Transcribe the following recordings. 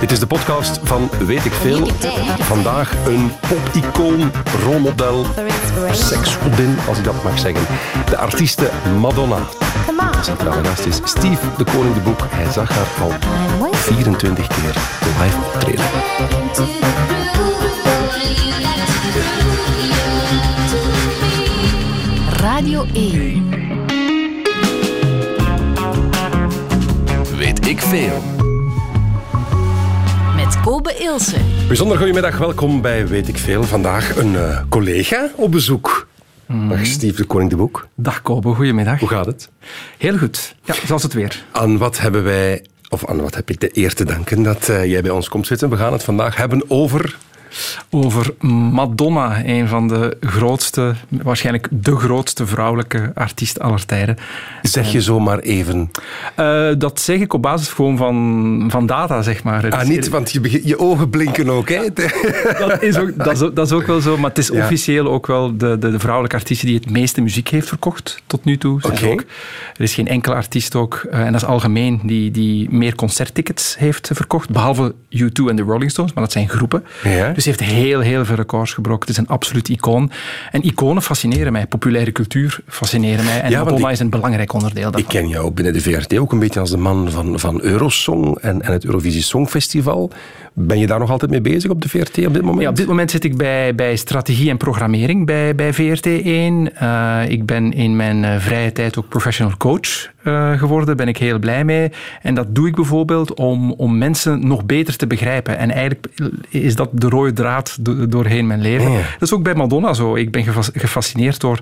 Dit is de podcast van Weet ik Veel. Vandaag een pop-icoon, rolmodel, seksgodin, als ik dat mag zeggen. De artieste Madonna. Centrale gast is Steve de Koning de Boek. Hij zag haar al 24 keer live optreden. Radio 1. Weet ik veel. Kobe Ilse. Bijzonder goedemiddag, welkom bij Weet ik Veel. Vandaag een eh, collega op bezoek. Dag Steve de Koning de Boek. Dag Kobe, goedemiddag. Hoe gaat het? Heel goed. Ja, zoals het weer. Aan wat hebben wij, of aan wat heb ik de eer te danken dat eh, jij bij ons komt zitten? We gaan het vandaag hebben over Over Madonna, een van de grootste, waarschijnlijk de grootste vrouwelijke artiest aller tijden. Zeg je zomaar even. Eh, dat zeg ik op basis gewoon van, van data, zeg maar. Ah, niet, want je, begint- je ogen blinken ook, hè? dat, is ook, dat, is ook, dat is ook wel zo, maar het is Ja. officieel ook wel de, de, de vrouwelijke artiest die het meeste muziek heeft verkocht tot nu toe. Oké. ook- er is geen enkele artiest ook, eh, en dat is algemeen, die, die meer concerttickets heeft verkocht, behalve U2 en de Rolling Stones, maar dat zijn groepen. Ja. Dus ze heeft heel, heel veel records gebroken. Het is een absoluut icoon. En iconen fascineren mij, populaire cultuur fascineren mij. En Ja, ik- is een belangrijk onderdeel daarvan. Ik ken jou binnen de VRT ook een beetje als de man van, van Eurosong en, en het Eurovisie Songfestival. Ben je daar nog altijd mee bezig op de VRT op dit moment? Ja, op dit moment zit ik bij, bij strategie en programmering bij, bij VRT1. Eh, ik ben in mijn eh, vrije tijd ook professional coach eh, geworden. Daar ben ik heel blij mee. En dat doe ik bijvoorbeeld om, om mensen nog beter te begrijpen. En eigenlijk is dat de rode draad do- doorheen mijn leven. Dat is ook bij Madonna zo. Ik ben gefas- gefascineerd door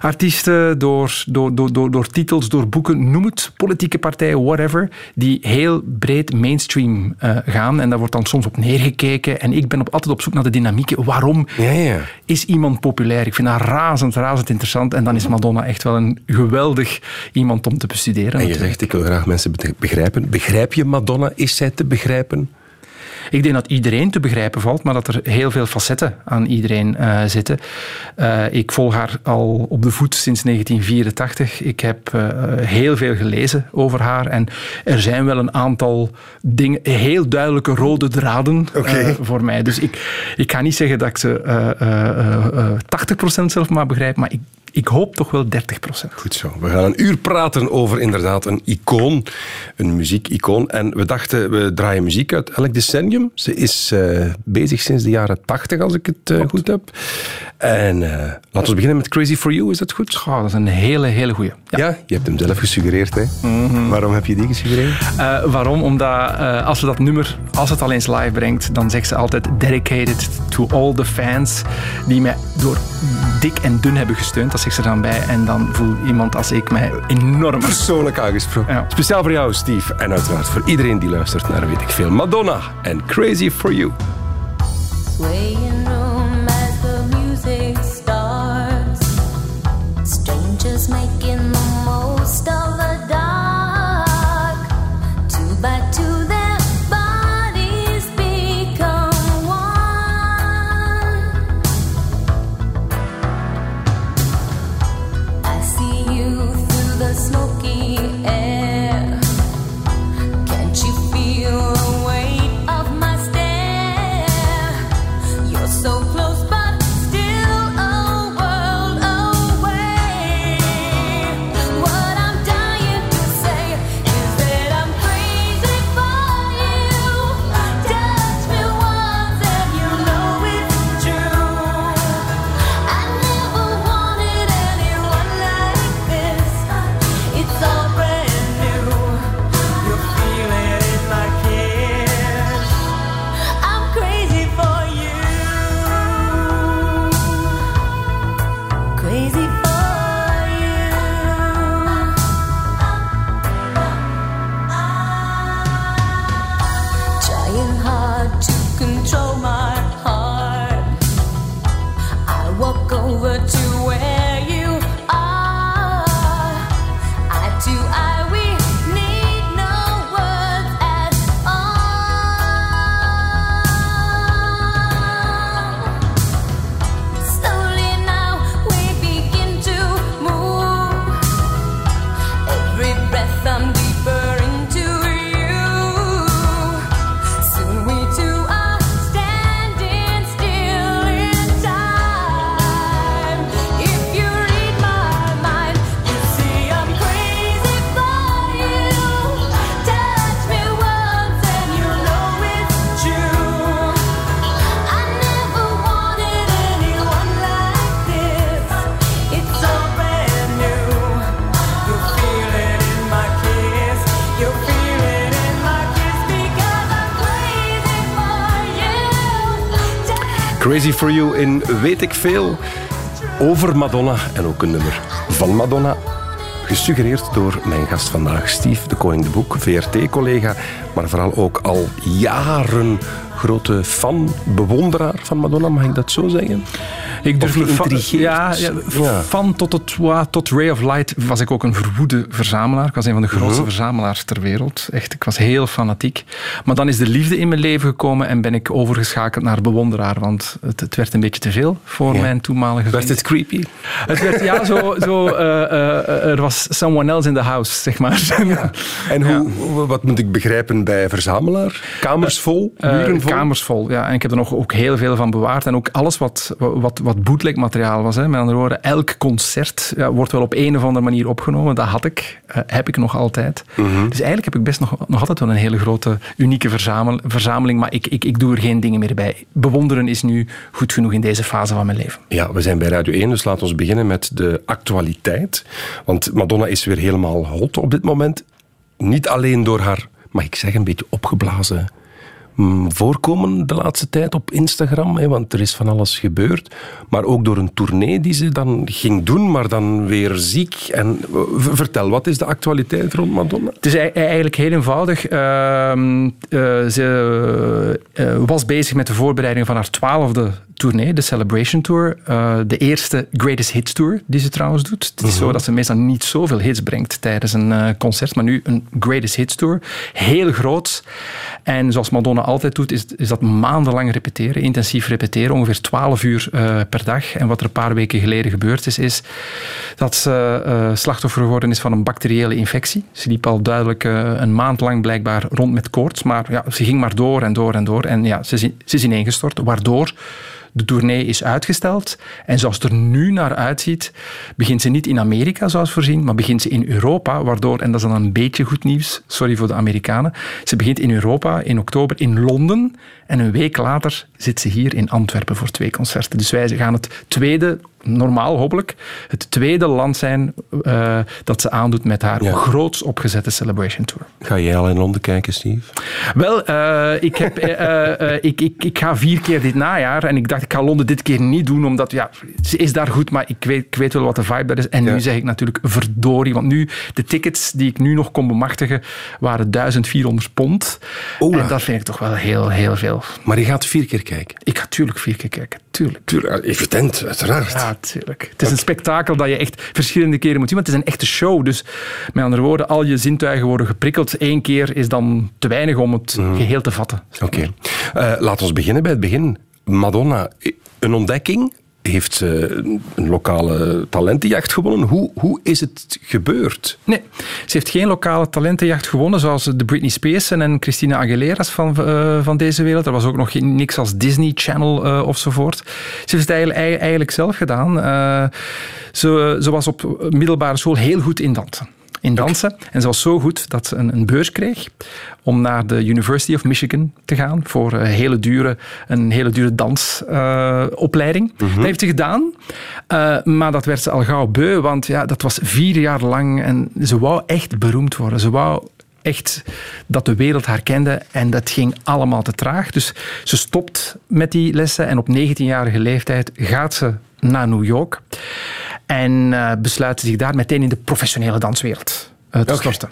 artiesten, door, door, door, door, door titels, door boeken, noem het, politieke partijen, whatever, die heel breed mainstream gaan. En daar wordt dan soms op neergekeken. En ik ben op, altijd op zoek naar de dynamieken. Waarom Ja, ja. is iemand populair? Ik vind dat razend, razend interessant. En dan is Madonna echt wel een geweldig iemand om te bestuderen. En je natuurlijk. zegt, ik wil graag mensen be- begrijpen. Begrijp je Madonna? Is zij te begrijpen? Ik denk dat iedereen te begrijpen valt, maar dat er heel veel facetten aan iedereen eh, zitten. Eh, ik volg haar al op de voet sinds 1984. Ik heb eh, heel veel gelezen over haar. En er zijn wel een aantal dingen, heel duidelijke rode draden voor mij. Dus ik, ik ga niet zeggen dat ik ze eh, eh, eh, eh, 80% zelf maar begrijp, maar ik, ik hoop toch wel 30%. Goed zo. We gaan een uur praten over inderdaad een icoon, een muziekicoon. En we dachten, we draaien muziek uit elk decennium. Ze is eh, bezig sinds de jaren 80, als ik het eh, goed heb. En eh, laten we beginnen met Crazy For You, is dat goed? Goh, dat is een hele, hele goeie. Ja. Ja, je hebt hem zelf gesuggereerd. Hè? Waarom heb je die gesuggereerd? Waarom? Omdat als ze dat nummer, als het al eens live brengt, dan zegt ze altijd dedicated to all the fans die mij door dik en dun hebben gesteund. Dat zegt ze dan bij. En dan voelt iemand als ik mij enorm... Persoonlijk aangesproken. Ja. Speciaal voor jou, Steve. En uiteraard voor iedereen die luistert naar Weet ik Veel. Madonna en Crazy For You. Crazy for You in Weet ik veel over Madonna en ook een nummer van Madonna. Gesuggereerd door mijn gast vandaag, Steve de Koning de Boek, VRT-collega, maar vooral ook al jaren grote fan, bewonderaar van Madonna, mag ik dat zo zeggen? Ik durf geïntrigeerd? Ja, ja, Ja. Van tot, het, wa- tot Ray of Light was ik ook een verwoede verzamelaar. Ik was een van de grootste Mhm. verzamelaars ter wereld. Echt, ik was heel fanatiek. Maar dan is de liefde in mijn leven gekomen en ben ik overgeschakeld naar bewonderaar. Want het, het werd een beetje te veel voor Ja. mijn toenmalige Werd het creepy? Het werd, ja, zo, zo eh, eh, er was someone else in the house, zeg maar. En hoe, wat moet ik begrijpen bij verzamelaar? Kamers vol? Eh, Muren vol? kamers vol, ja. En ik heb er nog ook heel veel van bewaard. En ook alles wat, wat, wat bootleg materiaal was. Hè. Met andere woorden, elk concert ja, wordt wel op een of andere manier opgenomen. Dat had ik, eh, heb ik nog altijd. Mhm. Dus eigenlijk heb ik best nog, nog altijd wel een hele grote, unieke verzamel, verzameling. Maar ik, ik, ik doe er geen dingen meer bij. Bewonderen is nu goed genoeg in deze fase van mijn leven. Ja, we zijn bij Radio 1, dus laten we beginnen met de actualiteit. Want Madonna is weer helemaal hot op dit moment. Niet alleen door haar, mag ik zeggen, een beetje opgeblazen voorkomen de laatste tijd op Instagram, hè, want er is van alles gebeurd. Maar ook door een tournee die ze dan ging doen, maar dan weer ziek. En, eh, vertel, wat is de actualiteit rond Madonna? Het is ei- eigenlijk heel eenvoudig. Ehm, eh, ze eh, was bezig met de voorbereiding van haar twaalfde tournee, de Celebration Tour. Eh, de eerste Greatest Hits Tour, die ze trouwens doet. Het is zo dat ze meestal niet zoveel hits brengt tijdens een eh, concert, maar nu een Greatest Hits Tour. Heel groot. En zoals Madonna altijd doet, is, is dat maandenlang repeteren, intensief repeteren, ongeveer 12 uur eh, per dag. En wat er een paar weken geleden gebeurd is, is dat ze slachtoffer geworden is van een bacteriële infectie. Ze liep al duidelijk een maand lang blijkbaar rond met koorts, maar ja, ze ging maar door en door en door. En ja, ze is, ze is ineengestort, waardoor de tournee is uitgesteld. En zoals het er nu naar uitziet, begint ze niet in Amerika zoals voorzien, maar begint ze in Europa, waardoor, en dat is dan een beetje goed nieuws, sorry voor de Amerikanen, ze begint in Europa in oktober in Londen en een week later zit ze hier in Antwerpen voor twee concerten. Dus wij gaan het tweede, normaal hopelijk, het tweede land zijn eh, dat ze aandoet met haar Ja. groots opgezette Celebration Tour. Ga jij al in Londen kijken, Steve? Wel, eh, ik, heb, eh, ik, ik, ik ga vier keer dit najaar en ik dacht ik ga Londen dit keer niet doen, omdat ja, ze is daar goed, maar ik weet, ik weet wel wat de vibe daar is. En Ja. nu zeg ik natuurlijk verdorie, want nu, de tickets die ik nu nog kon bemachtigen, waren 1400 pond. Oeh. En dat vind ik toch wel heel, heel veel. Maar je gaat vier keer kijken. Ik ga tuurlijk vier keer kijken, tuurlijk. Tuurlijk, evident, uiteraard. Ja, Het is een spektakel dat je echt verschillende keren moet zien, want het is een echte show. Dus met andere woorden, al je zintuigen worden geprikkeld. Eén keer is dan te weinig om het geheel te vatten. Oké. Eh, laten we beginnen bij het begin. Madonna, een ontdekking. Heeft ze een lokale talentenjacht gewonnen? Hoe, hoe is het gebeurd? Nee, ze heeft geen lokale talentenjacht gewonnen, zoals de Britney Spears en Christina Aguilera's van, eh, van deze wereld. Er was ook nog niks als Disney Channel eh ofzovoort. Ze heeft het eigenlijk, zelf gedaan. Eh, ze, was op middelbare school heel goed in dansen. In dansen. En ze was zo goed dat ze een, een beurs kreeg om naar de University of Michigan te gaan voor een hele dure, een hele dure dansopleiding. Dat heeft ze gedaan, Eh, maar dat werd ze al gauw beu, want ja, dat was vier jaar lang en ze wou echt beroemd worden. Ze wou echt dat de wereld haar kende en dat ging allemaal te traag. Dus ze stopt met die lessen en op 19-jarige leeftijd gaat ze naar New York en eh, besluit zich daar meteen in de professionele danswereld eh, te storten.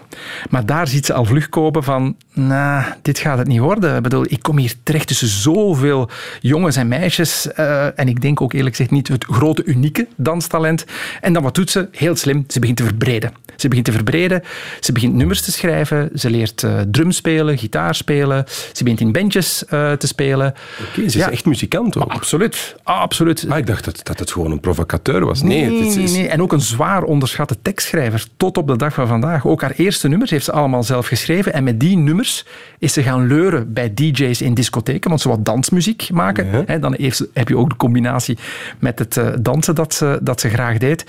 Maar daar ziet ze al vlug kopen van, nou, dit gaat het niet worden. Ik bedoel, ik kom hier terecht tussen zoveel jongens en meisjes eh, en ik denk ook eerlijk gezegd niet het grote, unieke danstalent. En dan wat doet ze? Heel slim, ze begint te verbreden. Ze begint te verbreden, ze begint nummers te schrijven, ze leert eh drum spelen, gitaar spelen, ze begint in bandjes eh, te spelen. Oké, ze is Ja. echt muzikant ook. Absoluut, absoluut. Ah, ik dacht dat, dat het gewoon een provocateur was. Nee, het is, nee, is- nee. En ook een zwaar onderschatte tekstschrijver tot op de dag van vandaag. Ook haar eerste nummers heeft ze allemaal zelf geschreven. En met die nummers is ze gaan leuren bij DJ's in discotheken, want ze wou dansmuziek maken. Ja. Dan heeft ze- heb je ook de combinatie met het eh, dansen dat ze, dat ze graag deed.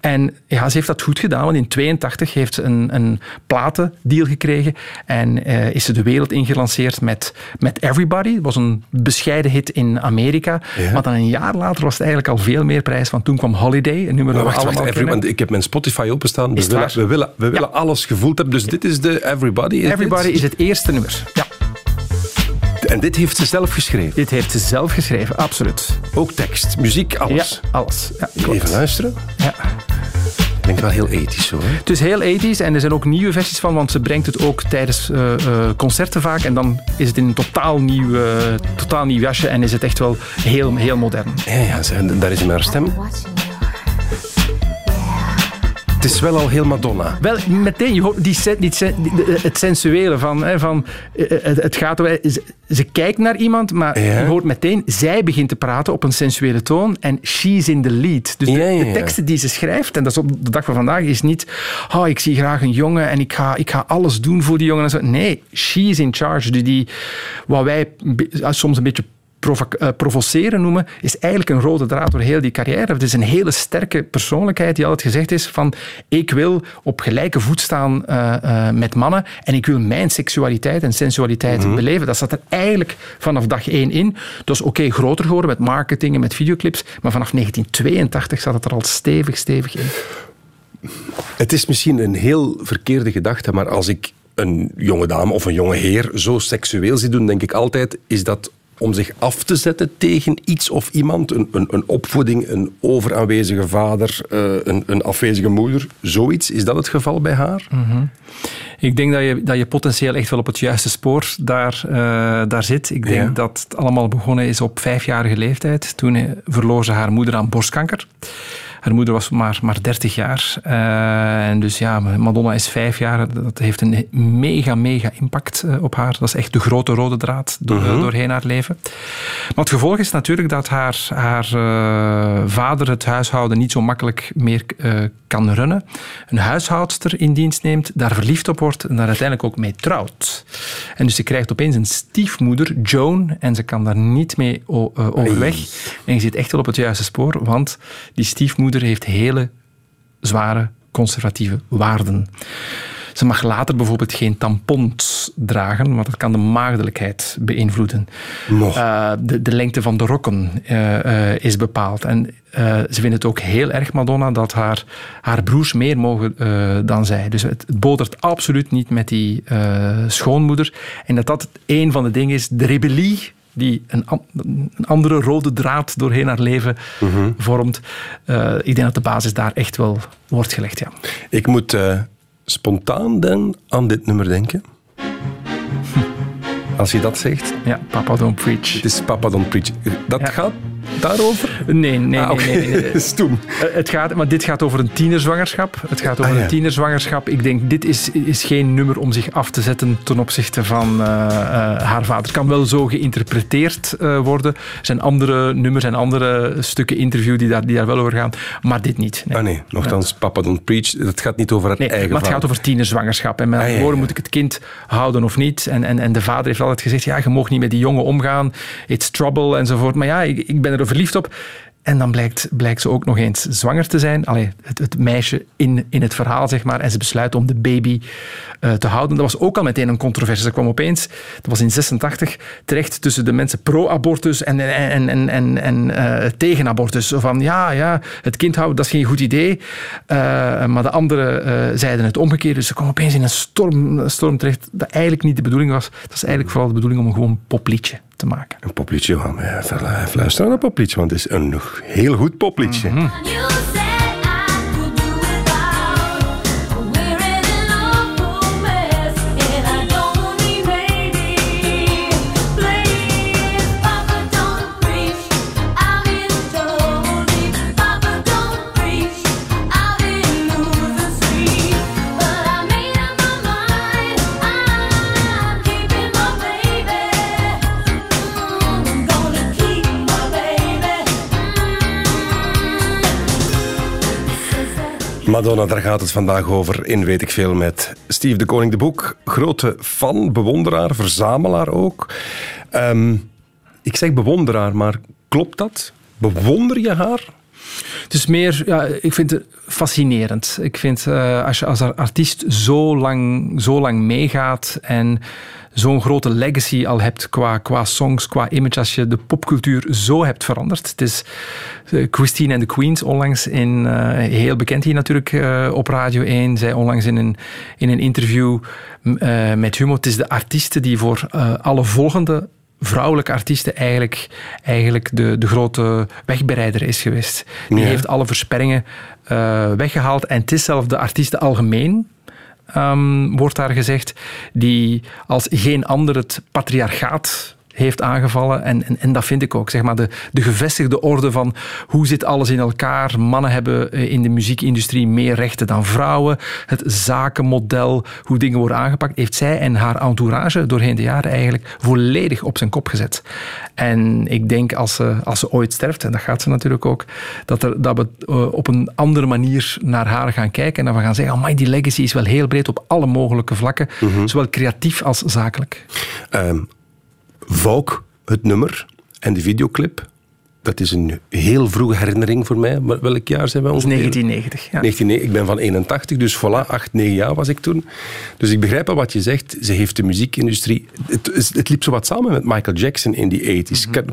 En ja, ze heeft dat goed gedaan, want in 82 heeft ze een, een platendeal gekregen en eh, is ze de wereld ingelanceerd met, met Everybody. Dat was een bescheiden hit in Amerika. Ja. Maar dan een jaar later was het eigenlijk al veel meer prijs, want toen kwam Holiday, een nummer Maar dat we wacht, wacht, allemaal kennen. want ik heb mijn Spotify openstaan. We het willen, we willen, we willen alles gevoeld hebben. Dus dit is de Everybody. is Everybody dit? is het eerste nummer. Ja. En dit heeft ze zelf geschreven? Dit heeft ze zelf geschreven, absoluut. Ook tekst, muziek, alles? Ja, alles. Ja, Even luisteren. Ja. Ik denk wel heel ethisch zo. Hè? Het is heel ethisch en er zijn ook nieuwe versies van, want ze brengt het ook tijdens uh, uh, concerten vaak. En dan is het in een totaal nieuw, uh, totaal nieuw jasje en is het echt wel heel, heel modern. Ja, ja daar is haar stem. Het is wel al heel Madonna. Wel, meteen, je hoort die, het sensuele van, hè, van het, het gaat ze, ze, kijkt naar iemand, maar ja. je hoort meteen, zij begint te praten op een sensuele toon en she's in the lead. Dus de, ja, ja, de teksten die ze schrijft, en dat is op de dag van vandaag, is niet, oh, ik zie graag een jongen en ik ga, ik ga alles doen voor die jongen. En zo. Nee, she's in charge. Die, die, wat wij soms een beetje uh, provoceren noemen, is eigenlijk een rode draad door heel die carrière. Het is een hele sterke persoonlijkheid die altijd gezegd is van ik wil op gelijke voet staan uh, uh, met mannen en ik wil mijn seksualiteit en sensualiteit mm -hmm. beleven. Dat zat er eigenlijk vanaf dag één in. Is oké okay, groter geworden met marketing en met videoclips, maar vanaf 1982 zat het er al stevig, stevig in. Het is misschien een heel verkeerde gedachte, maar als ik een jonge dame of een jonge heer zo seksueel zie doen, denk ik altijd, is dat om zich af te zetten tegen iets of iemand. Een, een, een opvoeding, een overaanwezige vader, uh, een, een, afwezige moeder. Zoiets. Is dat het geval bij haar? Mm -hmm. Ik denk dat je, dat je potentieel echt wel op het juiste spoor daar, uh, daar zit. Ik denk ja. dat het allemaal begonnen is op vijfjarige leeftijd. Toen verloor ze haar moeder aan borstkanker. Haar moeder was maar, maar 30 jaar. Uh, en dus ja, Madonna is vijf jaar. Dat heeft een mega, mega impact uh, op haar. Dat is echt de grote rode draad door, uh -huh. doorheen haar leven. Maar het gevolg is natuurlijk dat haar, haar uh, vader het huishouden niet zo makkelijk meer kan runnen. Een huishoudster in dienst neemt, daar verliefd op wordt en daar uiteindelijk ook mee trouwt. En dus ze krijgt opeens een stiefmoeder, Joan, en ze kan daar niet mee overweg. En je zit echt wel op het juiste spoor, want die stiefmoeder heeft hele zware conservatieve waarden. Ze mag later bijvoorbeeld geen tampons dragen, want dat kan de maagdelijkheid beïnvloeden. Uh, de, de, lengte van de rokken uh, uh, is bepaald. En ze vindt het ook heel erg, Madonna, dat haar, haar broers meer mogen dan zij. Dus het, het bodert absoluut niet met die schoonmoeder. En dat dat een van de dingen is, de rebellie die een, een, andere rode draad doorheen haar leven mm -hmm. vormt. Uh, ik denk dat de basis daar echt wel wordt gelegd, ja. Ik moet uh, spontaan dan aan dit nummer denken. Als je dat zegt. Ja, Papa Don't Preach. Het is Papa Don't Preach. Dat ja. gaat daarover? Nee, nee, ah, okay. nee. nee, nee. Stoem. Het gaat, maar dit gaat over een tienerzwangerschap. Het gaat over ah, ja. een tienerzwangerschap. Ik denk, dit is, is geen nummer om zich af te zetten ten opzichte van uh, uh, haar vader. Het kan wel zo geïnterpreteerd uh, worden. Er zijn andere nummers en andere stukken interview die daar, die daar wel over gaan. Maar dit niet. Nee. Ah nee, nogthans, Papa Don't Preach. Het gaat niet over haar nee, eigen maar het vader. gaat over tienerzwangerschap. En met andere ah, woorden moet ik het kind houden of niet. En, en, en de vader heeft altijd gezegd, ja, je mag niet met die jongen omgaan. It's trouble enzovoort. Maar ja, ik, ik ben er verliefd op. En dan blijkt, blijkt ze ook nog eens zwanger te zijn. Allee, het, het, meisje in, in het verhaal, zeg maar. En ze besluit om de baby uh, te houden. Dat was ook al meteen een controverse. Ze kwam opeens, dat was in 86, terecht tussen de mensen pro-abortus en, en, en, en, en uh, tegen abortus. Van, ja, ja, het kind houden, dat is geen goed idee. Uh, maar de anderen zeiden het omgekeerd. Dus ze kwam opeens in een storm, storm terecht dat eigenlijk niet de bedoeling was. Het was eigenlijk vooral de bedoeling om een gewoon popliedje te maken. Een popliedje, we gaan even luisteren naar een popliedje, want het is een heel goed popliedje. Mm -hmm. Madonna, daar gaat het vandaag over in Weet ik Veel met Steve de Koning de Boek. Grote fan, bewonderaar, verzamelaar ook. Um, ik zeg bewonderaar, maar klopt dat? Bewonder je haar? Het is meer, ik vind het fascinerend. Ik vind uh, als je als artiest zo lang, zo lang meegaat en zo'n grote legacy al hebt qua, qua songs, qua image, als je de popcultuur zo hebt veranderd. Het is uh, Christine and the Queens onlangs in, uh, heel bekend hier natuurlijk op Radio 1, zei onlangs in een, in een interview met Humo, het is de artiesten die voor alle volgende vrouwelijke artiesten eigenlijk, eigenlijk de, de grote wegbereider is geweest. Die Ja. heeft alle versperringen eh, weggehaald. En het is zelfs de artiesten algemeen, ehm, wordt daar gezegd, die als geen ander het patriarchaat heeft aangevallen. En, en, en dat vind ik ook. Zeg maar, de, de gevestigde orde van hoe zit alles in elkaar. Mannen hebben eh, in de muziekindustrie meer rechten dan vrouwen. Het zakenmodel, hoe dingen worden aangepakt, heeft zij en haar entourage doorheen de jaren eigenlijk volledig op zijn kop gezet. En ik denk als ze, als ze ooit sterft, en dat gaat ze natuurlijk ook, dat, er, dat we eh, op een andere manier naar haar gaan kijken en dat we gaan zeggen, oh die legacy is wel heel breed op alle mogelijke vlakken, zowel creatief als zakelijk. Ehm Volk, het nummer en de videoclip. Dat is een heel vroege herinnering voor mij. Maar welk jaar zijn is ongeveer? 1990. Ja. 19, ik ben van 81, dus voilà, 8, 9 jaar was ik toen. Dus ik begrijp wel wat je zegt. Ze heeft de muziekindustrie... Het, het liep zo wat samen met Michael Jackson in die 80s. Kan-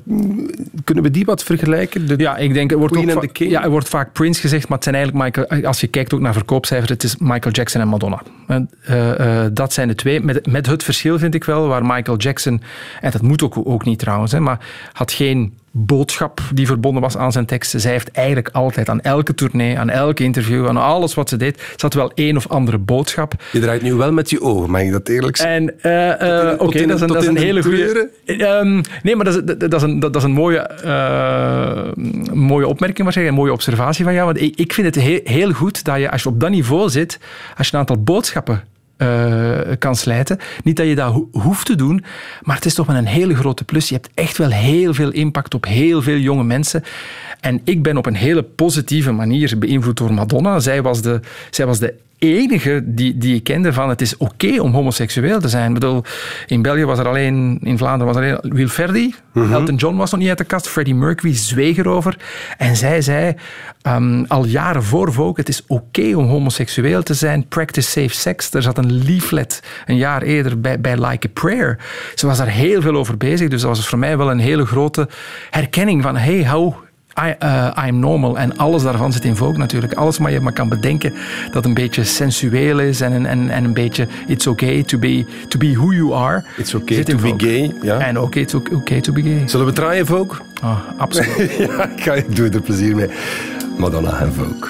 kunnen we die wat vergelijken? De- Mhm. Ja, ik denk, er wordt, ook ja, er wordt vaak Prince gezegd, maar het zijn eigenlijk Michael, als je kijkt ook naar verkoopcijfers, het is Michael Jackson en Madonna. En, eh, eh, dat zijn de twee. Met, met het verschil vind ik wel, waar Michael Jackson, en dat moet ook, ook niet trouwens, hè, maar had geen boodschap die verbonden was aan zijn teksten. Zij heeft eigenlijk altijd aan elke tournee, aan elke interview, aan alles wat ze deed, zat wel één of andere boodschap. Je draait nu wel met je ogen, mag ik dat eerlijk zeggen? En eh, eh, oké, dat is een, tot dat is een hele goede. nee, maar dat is, dat, dat is een, dat, dat is een mooie, eh, mooie opmerking waarschijnlijk, een mooie observatie van jou. Want ik, ik vind het heel, heel goed dat je, als je op dat niveau zit, als je een aantal boodschappen eh, kan slijten. Niet dat je dat ho- hoeft te doen, maar het is toch wel een hele grote plus. Je hebt echt wel heel veel impact op heel veel jonge mensen. En ik ben op een hele positieve manier beïnvloed door Madonna. Zij was de, zij was de enige die, die ik kende van het is oké om homoseksueel te zijn. Ik bedoel, in België was er alleen, in Vlaanderen was er alleen Wilferdi. Elton John was nog niet uit de kast. Freddie Mercury zweeg erover. En zij zei ehm, al jaren voor Vogue, het is oké om homoseksueel te zijn. Practice safe sex. Er zat een leaflet een jaar eerder bij, bij Like a Prayer. Ze was daar heel veel over bezig. Dus dat was voor mij wel een hele grote herkenning van hey, how I, eh, I'm normal. En alles daarvan zit in Vogue natuurlijk. Alles wat je maar kan bedenken dat een beetje sensueel is en, en, en een beetje it's okay to be, to be who you are. It's okay zit to in be gay. Ja. En oké, it's okay to be gay. Zullen we draaien, Vogue? Oh, absoluut. ja, ik, ga, ik doe er plezier mee. Madonna en Vogue.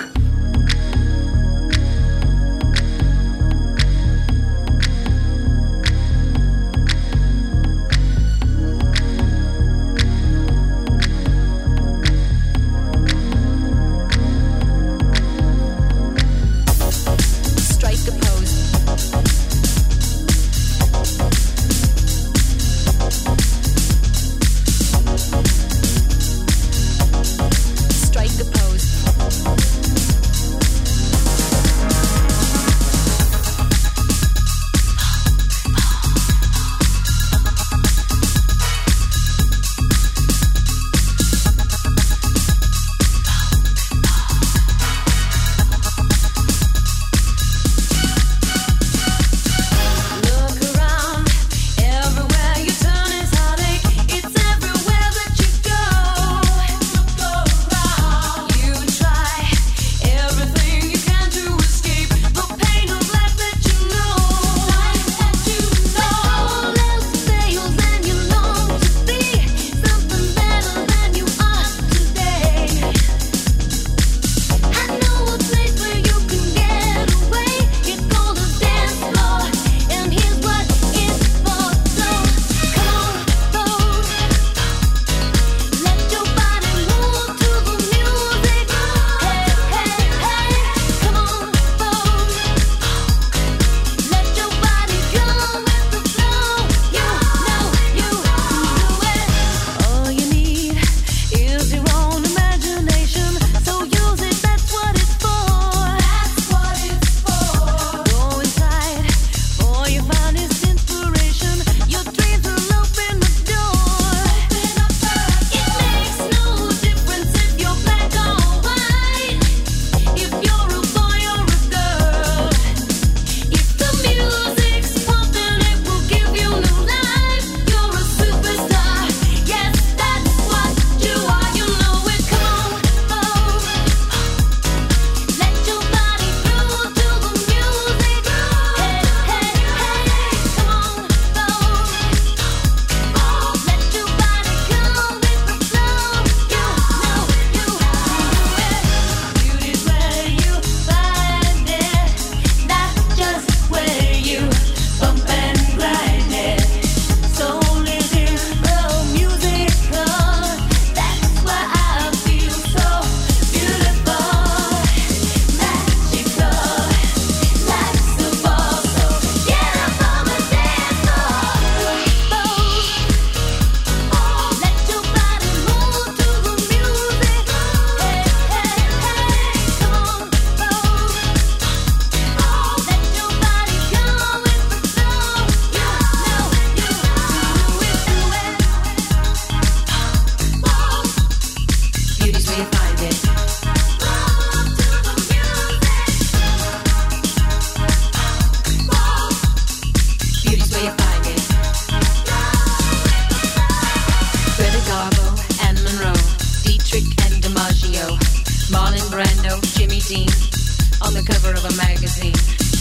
On the cover of a magazine.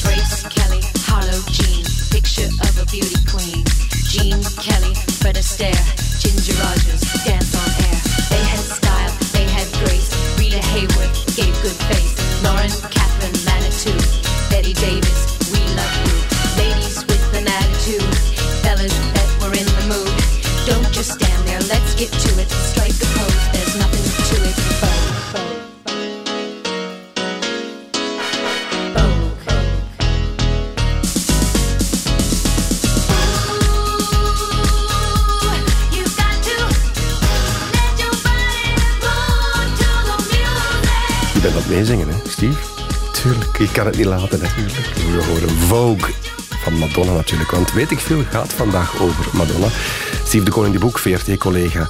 Grace Kelly, het niet laten, natuurlijk. We horen Vogue van Madonna natuurlijk. Want weet ik veel gaat vandaag over Madonna. Steve de Koning de Boek, VRT-collega,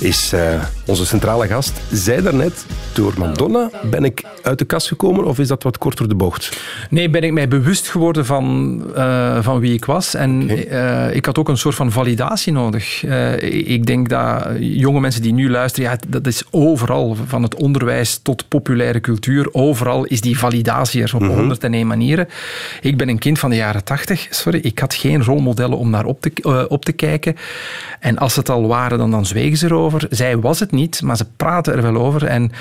is eh, onze centrale gast. Zij daarnet, door Madonna ben ik uit de kast gekomen of is dat wat kort door de bocht? Nee, ben ik mij bewust geworden van, eh, van wie ik was. En eh, ik had ook een soort van validatie nodig. Eh, ik denk dat jonge mensen die nu luisteren, ja, dat is overal, van het onderwijs tot populaire cultuur, overal is die validatie er op 101 manieren. Ik ben een kind van de jaren 80, sorry, ik had geen rolmodellen om naar op te, op te kijken. En als het al waren, dan, dan zwegen ze erover. Zij was het niet, maar ze praten er wel over. En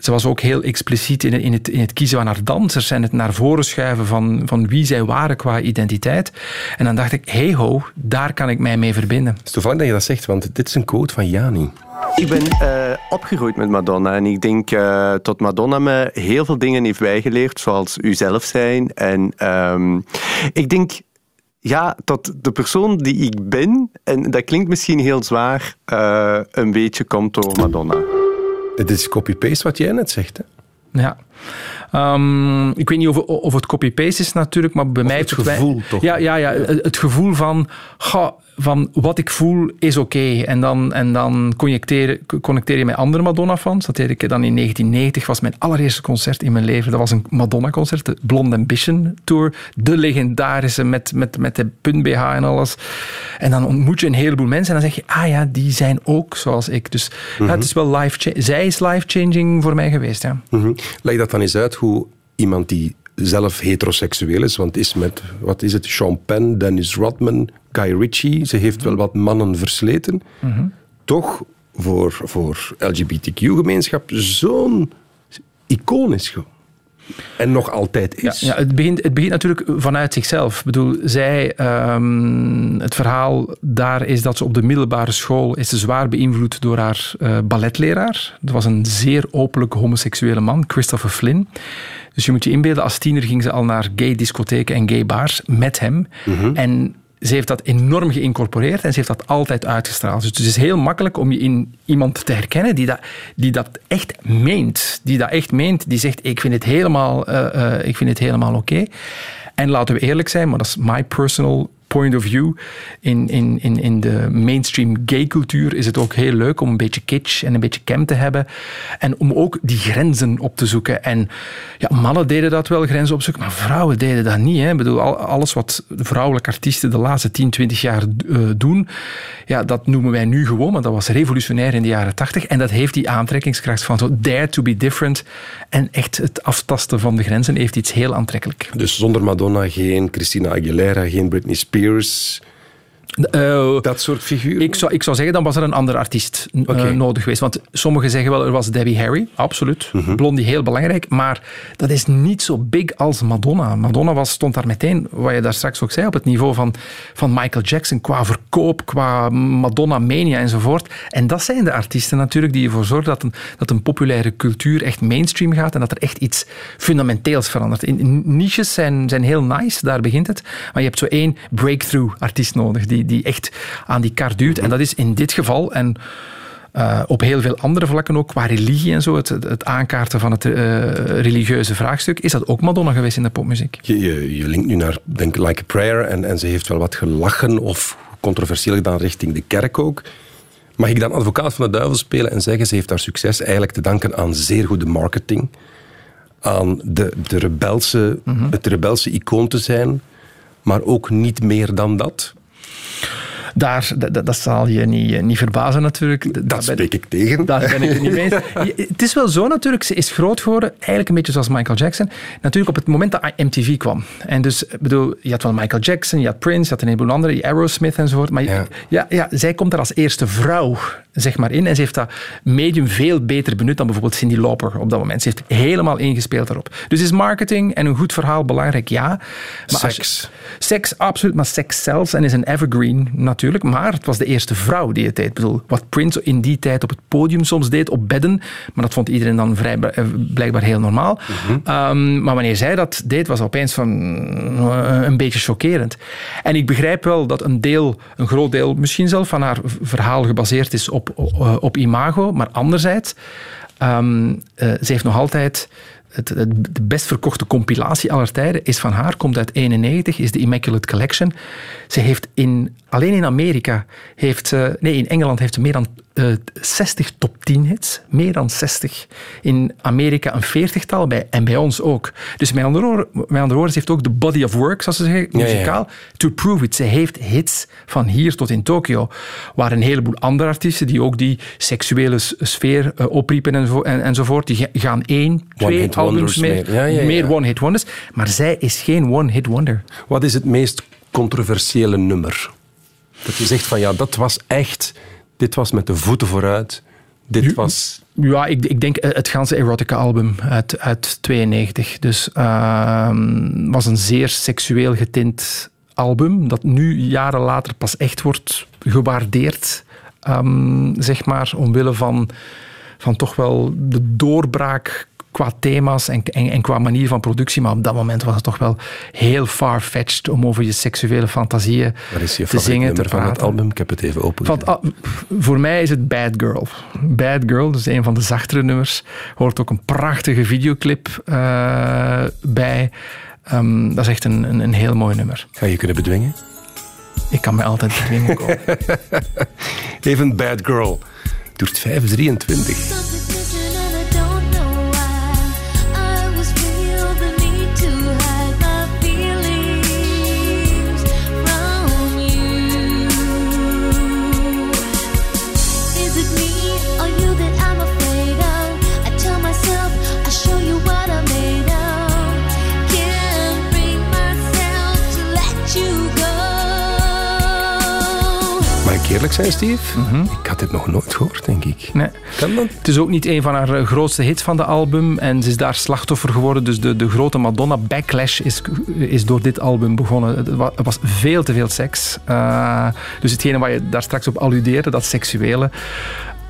ze was ook heel expliciet in, in, het, in het kiezen van haar dansers en het naar voren schuiven van, van wie zij waren qua identiteit. En dan dacht ik, hey ho, daar kan ik mij mee verbinden. Het is toevallig dat je dat zegt, want dit is een quote van Jani. Ik ben eh, opgegroeid met Madonna en ik denk uh, dat Madonna me heel veel dingen heeft bijgeleerd, zoals uzelf zijn. En um, ik denk ja, dat de persoon die ik ben, en dat klinkt misschien heel zwaar, uh, een beetje komt door Madonna. Het is copy-paste wat jij net zegt, hè? Ja. Um, ik weet niet of, of het copy-paste is natuurlijk, maar bij of mij... Het gevoel wij, toch? Ja, ja, ja, het gevoel van, ga, van wat ik voel is oké. Okay. En dan, en dan connecteer, connecteer je met andere Madonna-fans. Dat deed ik dan in 1990, was mijn allereerste concert in mijn leven. Dat was een Madonna-concert, de Blonde Ambition Tour. De legendarische, met, met, met de punt-BH en alles. En dan ontmoet je een heleboel mensen en dan zeg je, ah ja, die zijn ook zoals ik. Dus mm -hmm. ja, het is wel life Zij is life-changing voor mij geweest, ja. Mm -hmm. Leg dat dan eens uit, hoe iemand die zelf heteroseksueel is, want is met, wat is het, Sean Penn, Dennis Rodman, Guy Ritchie, ze heeft wel wat mannen versleten, mm -hmm. toch voor, voor LGBTQ-gemeenschap zo'n icoon is gewoon. En nog altijd is. Ja, ja, het, begint, het begint natuurlijk vanuit zichzelf. Ik bedoel, zij, um, het verhaal daar is dat ze op de middelbare school is ze zwaar beïnvloed door haar uh, balletleraar. Dat was een zeer openlijk homoseksuele man, Christopher Flynn. Dus je moet je inbeelden, als tiener ging ze al naar gay discotheken en gay bars met hem. Mm -hmm. En ze heeft dat enorm geïncorporeerd en ze heeft dat altijd uitgestraald. Dus het is heel makkelijk om je in iemand te herkennen die dat, die dat echt meent. Die dat echt meent, die zegt ik vind het helemaal, uh, uh, ik vind het helemaal oké. En laten we eerlijk zijn, maar dat is my personal point of view. In, in, in, in de mainstream gay cultuur is het ook heel leuk om een beetje kitsch en een beetje cam te hebben. En om ook die grenzen op te zoeken. En ja, mannen deden dat wel, grenzen opzoeken, maar vrouwen deden dat niet. Hè. Ik bedoel, alles wat vrouwelijke artiesten de laatste 10, 20 jaar uh, doen, ja, dat noemen wij nu gewoon, maar dat was revolutionair in de jaren 80. En dat heeft die aantrekkingskracht van zo dare to be different. En echt het aftasten van de grenzen heeft iets heel aantrekkelijk. Dus zonder Madonna geen Christina Aguilera, geen Britney Spears. Years. Uh, dat soort figuren? Ik zou, ik zou zeggen, dan was er een andere artiest okay. uh, nodig geweest. Want sommigen zeggen wel, er was Debbie Harry, absoluut. Mm -hmm. Blondie, heel belangrijk. Maar dat is niet zo big als Madonna. Madonna was, stond daar meteen, wat je daar straks ook zei, op het niveau van, van Michael Jackson. Qua verkoop, qua Madonna-mania enzovoort. En dat zijn de artiesten natuurlijk die ervoor zorgen dat een, dat een populaire cultuur echt mainstream gaat en dat er echt iets fundamenteels verandert. In, niches zijn, zijn heel nice, daar begint het. Maar je hebt zo één breakthrough artiest nodig die die echt aan die kar duwt. En dat is in dit geval, en uh, op heel veel andere vlakken ook, qua religie en zo, het, het aankaarten van het uh, religieuze vraagstuk, is dat ook Madonna geweest in de popmuziek. Je, je, je linkt nu naar, denk Like a Prayer, en, en ze heeft wel wat gelachen of controversieel gedaan richting de kerk ook. Mag ik dan advocaat van de duivel spelen en zeggen, ze heeft haar succes eigenlijk te danken aan zeer goede marketing, aan de, de rebelse, mm-hmm. het rebelse icoon te zijn, maar ook niet meer dan dat? Daar, dat, dat zal je niet, niet verbazen natuurlijk. Dat spreek ik tegen. Daar ben ik het niet mee eens. Het is wel zo natuurlijk, ze is groot geworden, eigenlijk een beetje zoals Michael Jackson. Natuurlijk op het moment dat MTV kwam. En dus, bedoel, je had wel Michael Jackson, je had Prince, je had een heleboel andere, Aerosmith enzovoort. Maar ja. ja, ja, zij komt er als eerste vrouw zeg maar, in. En ze heeft dat medium veel beter benut dan bijvoorbeeld Cindy Lauper op dat moment. Ze heeft helemaal ingespeeld daarop. Dus is marketing en een goed verhaal belangrijk? Ja. Maar seks. seks, absoluut. Maar seks zelfs en is een evergreen natuurlijk. Maar het was de eerste vrouw die het deed. Ik bedoel, wat Prince in die tijd op het podium soms deed, op bedden. Maar dat vond iedereen dan vrij, eh, blijkbaar heel normaal. Mhm. Ehm, maar wanneer zij dat deed, was opeens van eh, een beetje chockerend. En ik begrijp wel dat een deel, een groot deel, misschien zelf van haar verhaal gebaseerd is op, op, imago. Maar anderzijds, um, ze heeft nog altijd het, de best verkochte compilatie aller tijden is van haar, komt uit 91, is de Immaculate Collection. Ze heeft in, alleen in Amerika, heeft nee, in Engeland heeft ze meer dan uh, eh, 60 top 10 hits. Meer dan 60. In Amerika een veertigtal bij, en bij ons ook. Dus met andere, woorden, met andere woorden, ze heeft ook de body of work, zoals ze zeggen, muzikaal, to prove it. Ze heeft hits van hier tot in Tokio. Waar een heleboel andere artiesten die ook die seksuele sfeer uh, opriepen en, en, enzovoort, die gaan één, twee albums meer, meer one-hit wonders. Maar zij is geen one-hit wonder. Wat is het meest controversiële nummer? Dat je zegt van ja, dat was echt dit was met de voeten vooruit. Dit was... Ja, ik, ik denk het ganse Erotica album uit, uit 92. Dus uh, was een zeer seksueel getint album, dat nu jaren later pas echt wordt gewaardeerd. Um, zeg maar, omwille van, van toch wel de doorbraak qua thema's en, en, qua manier van productie. Maar op dat moment was het toch wel heel far-fetched om over je seksuele fantasieën te zingen, te van het album? Ik heb het even open. Van, voor mij is het Bad Girl. Bad Girl, dus een van de zachtere nummers. Hoort ook een prachtige videoclip uh, bij. Um, dat is echt een, een, een heel mooi nummer. Ga je kunnen bedwingen? Ik kan me altijd bedwingen komen. Even Bad Girl. Duurt 523. Eerlijk zijn, Steve? Mhm. Ik had dit nog nooit gehoord, denk ik. Nee. Kan dat? Het is ook niet een van haar eh, grootste hits van de album. En ze is daar slachtoffer geworden. Dus de, de grote Madonna-backlash is, is door dit album begonnen. Het was veel te veel seks. Uh, dus hetgene waar je daar straks op alludeerde, dat seksuele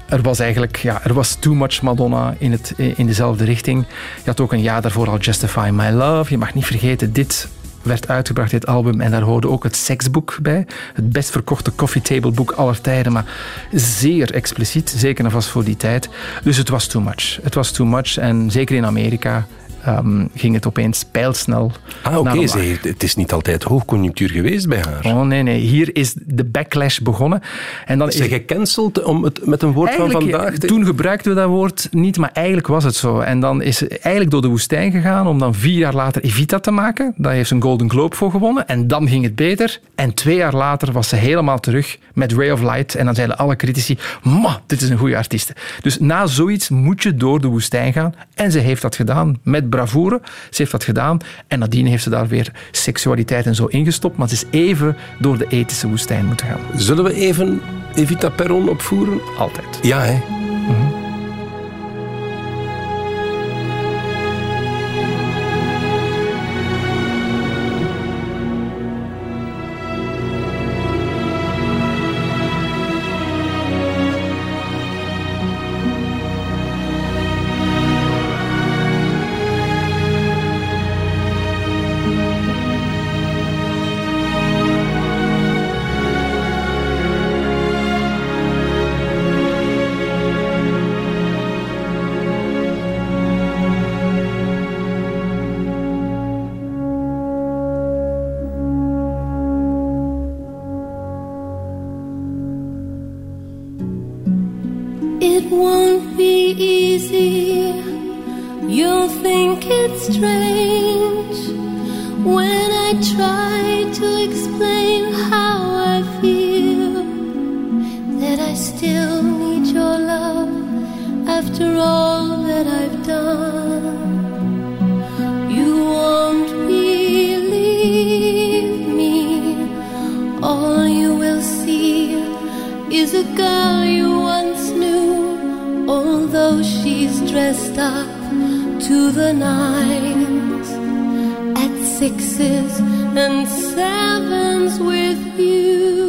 er was eigenlijk ja, er was too much Madonna in, het, in dezelfde richting. Je had ook een jaar daarvoor al Justify My Love. Je mag niet vergeten, dit werd uitgebracht, dit album. En daar hoorde ook het seksboek bij. Het best verkochte coffee table boek aller tijden. Maar zeer expliciet, zeker en vast voor die tijd. Dus het was too much. Het was too much. En zeker in Amerika um, ging het opeens pijlsnel. Ah, oké. Okay. Het is niet altijd hoogconjunctuur geweest bij haar. Oh, nee, nee. Hier is de backlash begonnen. En dan is ze gecanceld om het met een woord van vandaag te... Toen gebruikten we dat woord niet, maar eigenlijk was het zo. En dan is ze eigenlijk door de woestijn gegaan om dan vier jaar later Evita te maken. Daar heeft ze een Golden Globe voor gewonnen. En dan ging het beter. En twee jaar later was ze helemaal terug met Ray of Light. En dan zeiden alle critici, ma, dit is een goede artiest. Dus na zoiets moet je door de woestijn gaan. En ze heeft dat gedaan met bravoure. Ze heeft dat gedaan en nadien heeft ze daar weer seksualiteit en zo ingestopt. Maar ze is even door de ethische woestijn moeten gaan. Zullen we even Evita Perron opvoeren? Altijd. Ja, hè? Mhm. You won't believe me. All you will see is a girl you once knew, although she's dressed up to the nines at sixes and sevens with you.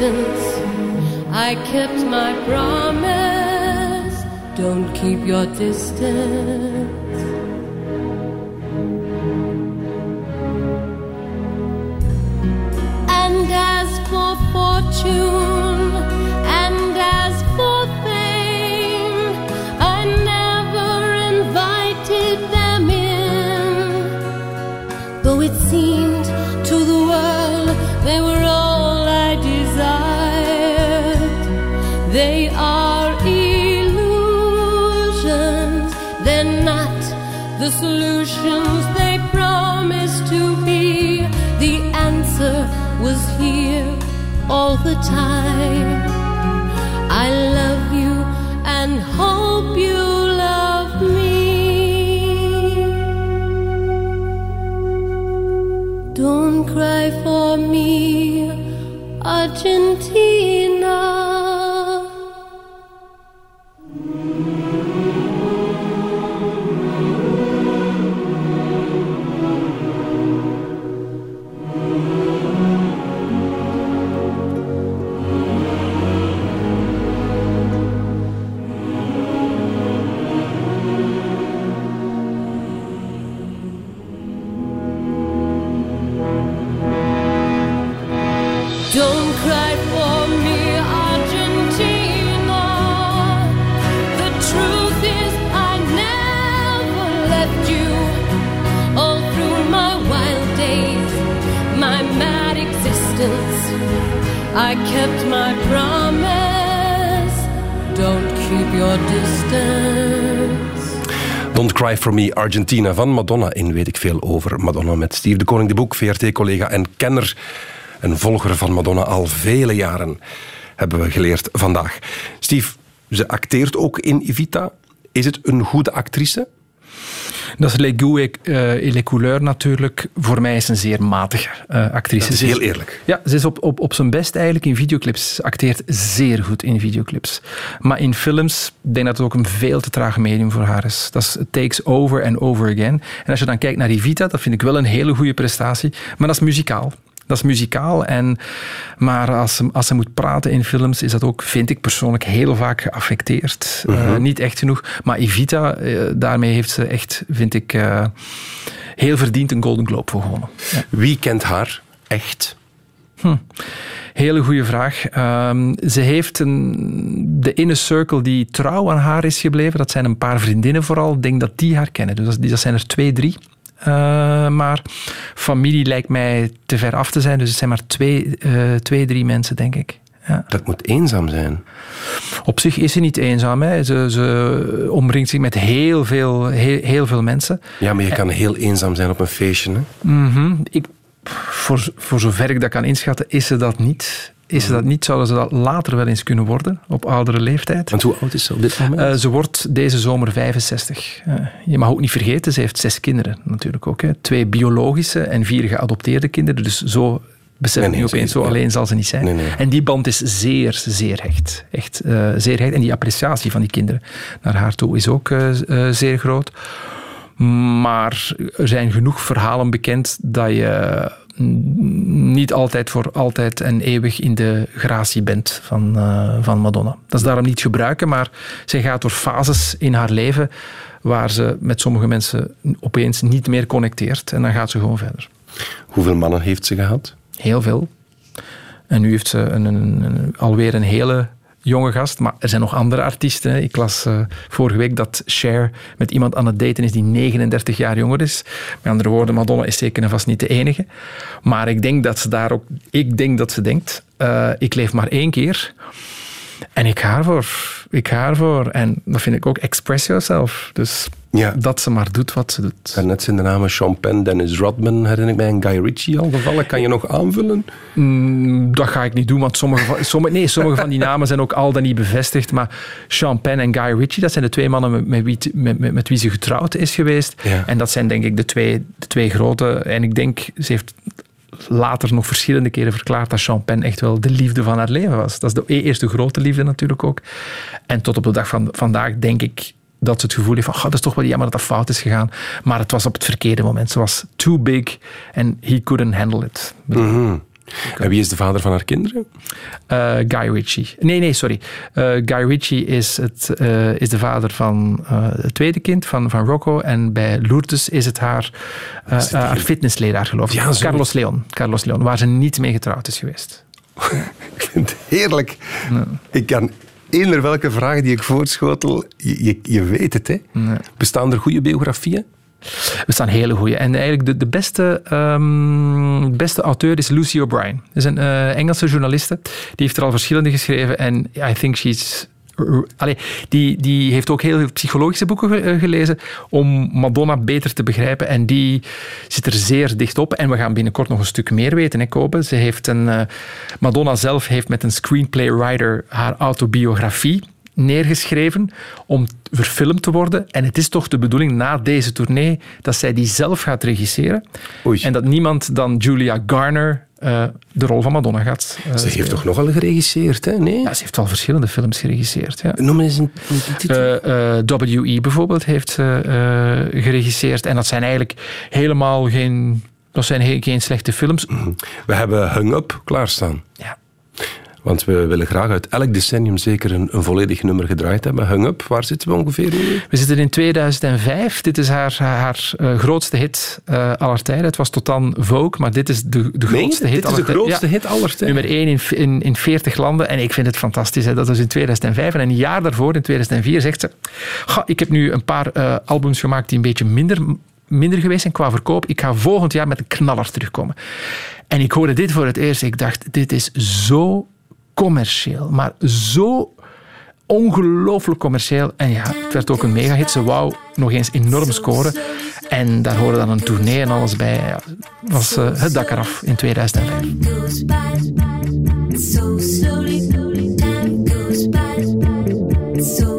Existence, I kept my promise. Don't keep your distance. And as for fortune, time. I kept my promise. Don't keep your distance. Don't Cry For Me, Argentina van Madonna. In weet ik veel over Madonna met Steve de Koning de Boek, VRT-collega en kenner. Een volger van Madonna al vele jaren, hebben we geleerd vandaag. Steve, ze acteert ook in Evita. Is het een goede actrice? Dat is Les Goûts et, les Couleurs natuurlijk. Voor mij is ze een zeer matige eh, actrice. Dat is heel eerlijk. Ja, ze is op, op, op zijn best eigenlijk in videoclips. Ze acteert zeer goed in videoclips. Maar in films, ik denk dat het ook een veel te traag medium voor haar is. Dat is it takes over and over again. En als je dan kijkt naar Evita, dat vind ik wel een hele goede prestatie. Maar dat is muzikaal. Dat is muzikaal. En, maar als ze, als ze moet praten in films, is dat ook, vind ik persoonlijk, heel vaak geaffecteerd. Eh, niet echt genoeg. Maar Evita, eh, daarmee heeft ze echt, vind ik, eh, heel verdiend een Golden Globe voor gewonnen. Ja. Wie kent haar echt? Hele goede vraag. Ehm, ze heeft een, de inner circle die trouw aan haar is gebleven. Dat zijn een paar vriendinnen vooral. Ik denk dat die haar kennen. Dus dat, dat zijn er twee, drie. Eh, maar familie lijkt mij te ver af te zijn. Dus het zijn maar twee, eh, twee drie mensen, denk ik. Ja. Dat moet eenzaam zijn. Op zich is ze niet eenzaam. Hè. Ze, ze omringt zich met heel veel, heel, heel veel mensen. Ja, maar je kan heel eenzaam zijn op een feestje. Hè? Mhm. Ik, voor, voor zover ik dat kan inschatten, is ze dat niet. Is ze dat niet, zouden ze dat later wel eens kunnen worden, op oudere leeftijd. Want hoe oud is ze op dit moment? Eh, ze wordt deze zomer 65. Eh, je mag ook niet vergeten, ze heeft zes kinderen natuurlijk ook. Hè. Twee biologische en vier geadopteerde kinderen. Dus zo besef Nee, nu opeens, zo ja. alleen zal ze niet zijn. Nee. En die band is zeer, zeer hecht. Echt eh, zeer hecht. En die appreciatie van die kinderen naar haar toe is ook zeer groot. Maar er zijn genoeg verhalen bekend dat je niet altijd voor altijd en eeuwig in de gratie bent van, eh, van Madonna. Dat is daarom niet gebruiken, maar zij gaat door fases in haar leven waar ze met sommige mensen opeens niet meer connecteert. En dan gaat ze gewoon verder. Hoeveel mannen heeft ze gehad? Heel veel. En nu heeft ze een, een, een- alweer een hele jonge gast. Maar er zijn nog andere artiesten. Ik las eh, vorige week dat Cher met iemand aan het daten is die 39 jaar jonger is. Met andere woorden, Madonna is zeker en vast niet de enige. Maar ik denk dat ze daar ook... Ik denk dat ze denkt, eh, ik leef maar één keer. En ik ga ervoor. Ik ga ervoor. En dat vind ik ook express yourself. Dus Ja. dat ze maar doet wat ze doet. Daarnet zijn de namen Sean Penn, Dennis Rodman, herinner ik mij, en Guy Ritchie al gevallen. Kan je nog aanvullen? Mm, dat ga ik niet doen, want sommige van, sommige, nee, sommige van die namen zijn ook al dan niet bevestigd. Maar Sean Penn en Guy Ritchie, dat zijn de twee mannen met, wie, met, met, met wie ze getrouwd is geweest. Ja. En dat zijn denk ik de twee, de twee grote. En ik denk, ze heeft later nog verschillende keren verklaard dat Sean Penn echt wel de liefde van haar leven was. Dat is de e- eerste grote liefde natuurlijk ook. En tot op de dag van vandaag denk ik dat ze het gevoel heeft van, "Goh, dat is toch wel jammer dat dat fout is gegaan. Maar het was op het verkeerde moment. Ze was too big and he couldn't handle it. Mhm. En wie is de vader van haar kinderen? Eh, Guy Ritchie. Nee, nee, sorry. Eh, Guy Ritchie is, het, eh, is de vader van het tweede kind, van, van Rocco. En bij Lourdes is het haar, Is het haar fitnessleraar, geloof ik. Ja. Carlos Leon. Carlos Leon, waar ze niet mee getrouwd is geweest. Ik vind het heerlijk. Ik kan eender welke vraag die ik voorschotel, je, je, je weet het. Hè? Bestaan er goede biografieën? We staan hele goeie. En eigenlijk de, de beste, ehm, beste auteur is Lucy O'Brien. Dat is een eh, Engelse journaliste. Die heeft er al verschillende geschreven. En I think she's... Allee, die, die heeft ook heel veel psychologische boeken eh, gelezen om Madonna beter te begrijpen. En die zit er zeer dicht op. En we gaan binnenkort nog een stuk meer weten, hè, Kopen. Ze heeft een, eh, Madonna zelf heeft met een screenplay writer haar autobiografie neergeschreven om verfilmd te worden. En het is toch de bedoeling na deze tournee dat zij die zelf gaat regisseren. Oei. En dat niemand dan Julia Garner eh, de rol van Madonna gaat eh, Ze heeft spelen. toch nogal geregisseerd, hè? Nee? Ja, ze heeft wel verschillende films geregisseerd. Ja. Noem eens een, titel. Eh, W.E. bijvoorbeeld heeft ze geregisseerd. En dat zijn eigenlijk helemaal geen, dat zijn geen slechte films. We hebben Hung Up klaarstaan. Ja. Want we willen graag uit elk decennium zeker een, een volledig nummer gedraaid hebben. Hung Up, waar zitten we ongeveer? We zitten in 2005. Dit is haar, haar eh, grootste hit eh aller tijden. Het was tot dan Vogue, maar dit is de, de Nee, grootste hit dit is de grootste Ja. hit aller tijden. Nummer 1 in, in, in 40 landen. En ik vind het fantastisch. Hè. Dat was in 2005. En een jaar daarvoor, in 2004, zegt ze... "Ga, ik heb nu een paar eh, albums gemaakt die een beetje minder, minder geweest zijn qua verkoop. Ik ga volgend jaar met een knaller terugkomen. En ik hoorde dit voor het eerst. Ik dacht, dit is zo commercieel. Maar zo ongelooflijk commercieel. En ja, het werd ook een megahit. Ze wou nog eens enorm scoren. En daar hoorde dan een tournee en alles bij. Ja, was eh, het dak eraf in 2005.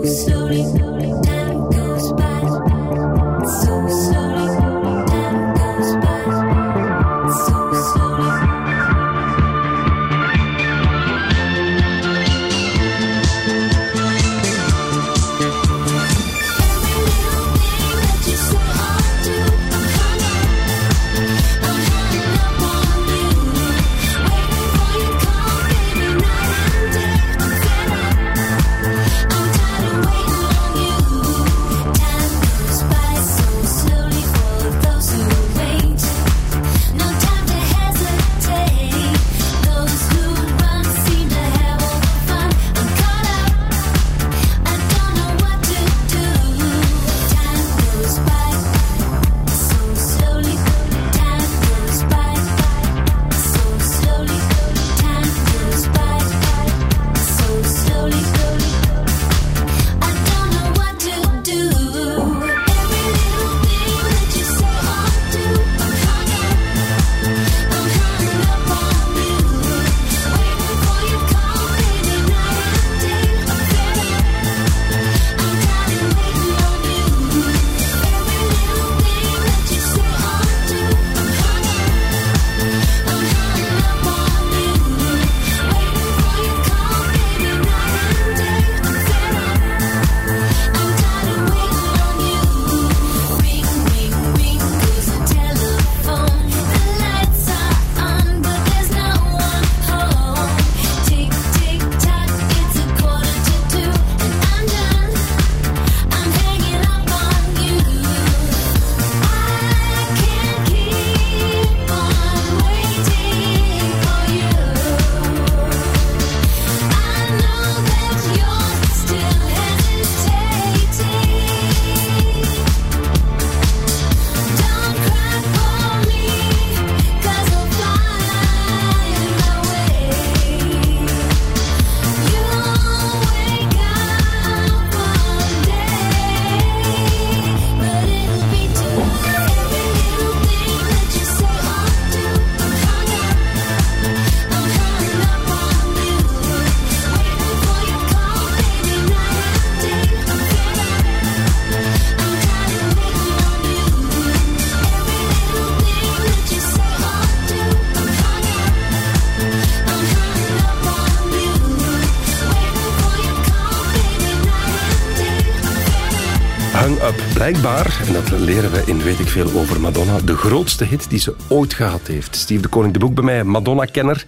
Blijkbaar, en dat leren we in Weet ik Veel over Madonna, de grootste hit die ze ooit gehad heeft. Steve de Koning de Boek bij mij, Madonna-kenner.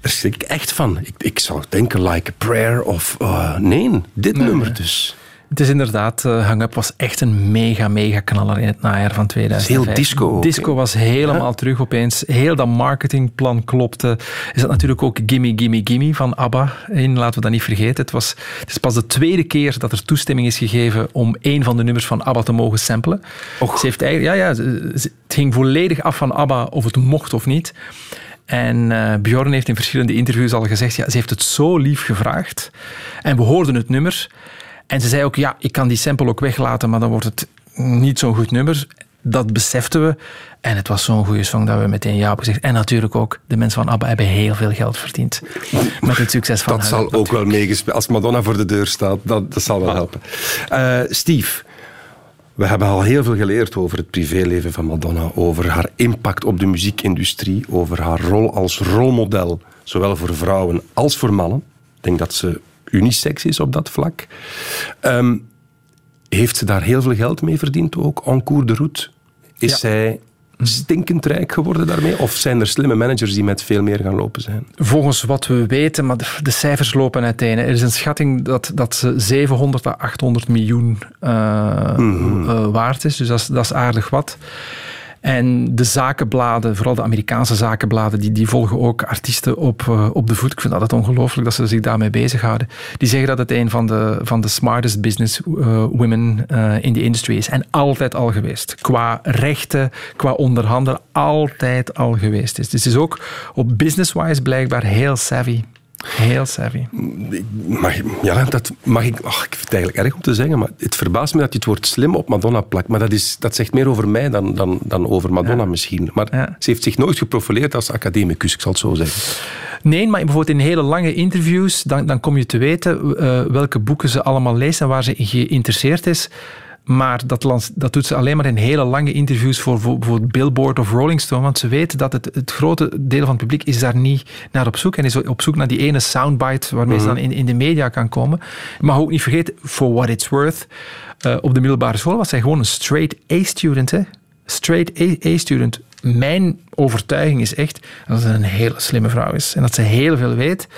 Daar schrik ik echt van. Ik, ik zou denken Like a Prayer of... eh, nee, dit nummer dus. Het is inderdaad, eh, Hang Up was echt een mega, mega knaller in het najaar van 2005. heel disco ook, Disco was helemaal terug opeens. Heel dat marketingplan klopte. Er zat natuurlijk ook Gimme, Gimme, Gimme van ABBA in, laten we dat niet vergeten. Het, was, het is pas de tweede keer dat er toestemming is gegeven om een van de nummers van ABBA te mogen samplen. Ze heeft eigenlijk, ja, ja, ze- het ging volledig af van ABBA of het mocht of niet. En eh Bjorn heeft in verschillende interviews al gezegd, ja, ze heeft het zo lief gevraagd. En we hoorden het nummer. En ze zei ook, ja, ik kan die sample ook weglaten, maar dan wordt het niet zo'n goed nummer. Dat beseften we. En het was zo'n goede song dat we meteen ja op gezegd. En natuurlijk ook, de mensen van ABBA hebben heel veel geld verdiend. Met het succes van Dat zal ook wel meegespeeld. Als Madonna voor de deur staat, dat, dat zal wel helpen. Eh, Steve, we hebben al heel veel geleerd over het privéleven van Madonna, over haar impact op de muziekindustrie, over haar rol als rolmodel, zowel voor vrouwen als voor mannen. Ik denk dat ze unisex is op dat vlak. Ehm, heeft ze daar heel veel geld mee verdiend ook, en cours de route? Is Ja. zij stinkend rijk geworden daarmee? Of zijn er slimme managers die met veel meer gaan lopen zijn? Volgens wat we weten, maar de, de cijfers lopen uiteen. Er is een schatting dat, dat ze 700 à 800 miljoen eh, eh, waard is. Dus dat is, dat is aardig wat. En de zakenbladen, vooral de Amerikaanse zakenbladen, die, die volgen ook artiesten op, eh, op de voet. Ik vind dat ongelooflijk dat ze zich daarmee bezighouden. Die zeggen dat het een van de, van de smartest business eh, women eh, in de industry is. En altijd al geweest. Qua rechten, qua onderhandelen, altijd al geweest is. Dus is ook op business-wise blijkbaar heel savvy. Heel savvy. Mag, ja, dat mag ik. ach, ik vind het eigenlijk erg om te zeggen, maar het verbaast me dat je het woord slim op Madonna plakt. Maar dat, is, dat zegt meer over mij dan, dan, dan over Madonna misschien. Maar Ja. ze heeft zich nooit geprofileerd als academicus, ik zal het zo zeggen. Nee, maar bijvoorbeeld in hele lange interviews, dan, dan kom je te weten eh, welke boeken ze allemaal leest en waar ze in geïnteresseerd is. Maar dat, lans- dat doet ze alleen maar in hele lange interviews voor voor bijvoorbeeld Billboard of Rolling Stone. Want ze weten dat het, het grote deel van het publiek is daar niet naar op zoek. En is op zoek naar die ene soundbite waarmee ze dan in, in de media kan komen. Mag ook niet vergeten, for what it's worth. eh, op de middelbare school was zij gewoon een straight A-student. hè. Straight A-student. Mijn overtuiging is echt dat ze een hele slimme vrouw is. En dat ze heel veel weet.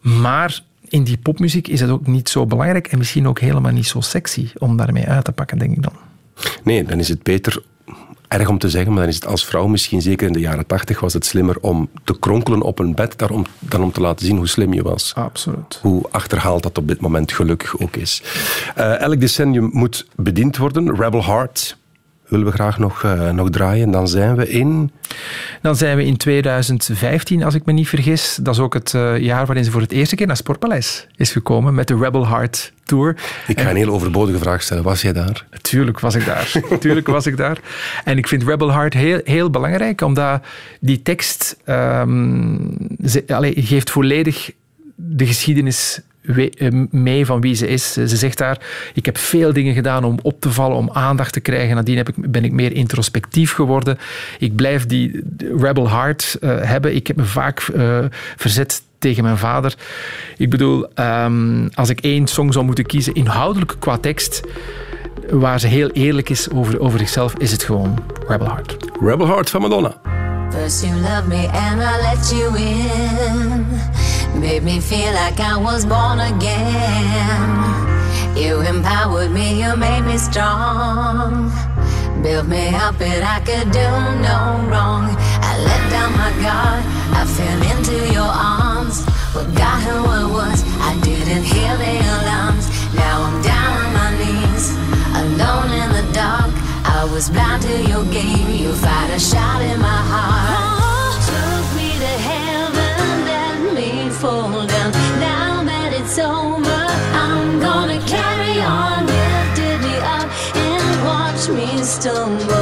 Maar in die popmuziek is het ook niet zo belangrijk en misschien ook helemaal niet zo sexy om daarmee uit te pakken, denk ik dan. Nee, dan is het beter, erg om te zeggen, maar dan is het als vrouw misschien, zeker in de jaren tachtig, was het slimmer om te kronkelen op een bed dan om, dan om te laten zien hoe slim je was. Absoluut. Hoe achterhaald dat op dit moment gelukkig ook is. Eh, elk decennium moet bediend worden. Rebel Heart willen we graag nog, eh, nog draaien. Dan zijn we in... Dan zijn we in 2015, als ik me niet vergis. Dat is ook het eh, jaar waarin ze voor het eerste keer naar Sportpaleis is gekomen met de Rebel Heart Tour. Ik ga een heel overbodige vraag stellen. Was jij daar? Tuurlijk was ik daar. Tuurlijk was ik daar. En ik vind Rebel Heart heel, heel belangrijk, omdat die tekst ehm, ze, allee, geeft volledig de geschiedenis mee van wie ze is. Ze zegt daar, ik heb veel dingen gedaan om op te vallen, om aandacht te krijgen. Nadien heb ik, ben ik meer introspectief geworden. Ik blijf die Rebel Heart eh, hebben. Ik heb me vaak eh, verzet tegen mijn vader. Ik bedoel, ehm, als ik één song zou moeten kiezen, inhoudelijk qua tekst, waar ze heel eerlijk is over, over zichzelf, is het gewoon Rebel Heart. Rebel Heart van Madonna. First you loved me and I let you in. Made me feel like I was born again. You empowered me, you made me strong. Built me up and I could do no wrong. I let down my guard, I fell into your arms. Forgot who I was, I didn't hear the alarms. Now I'm down on my knees, alone in the dark. I was blind to your game, you fired a shot in my heart. Fall. Now that it's over, I'm gonna carry on. Lifted me up and watch me stumble.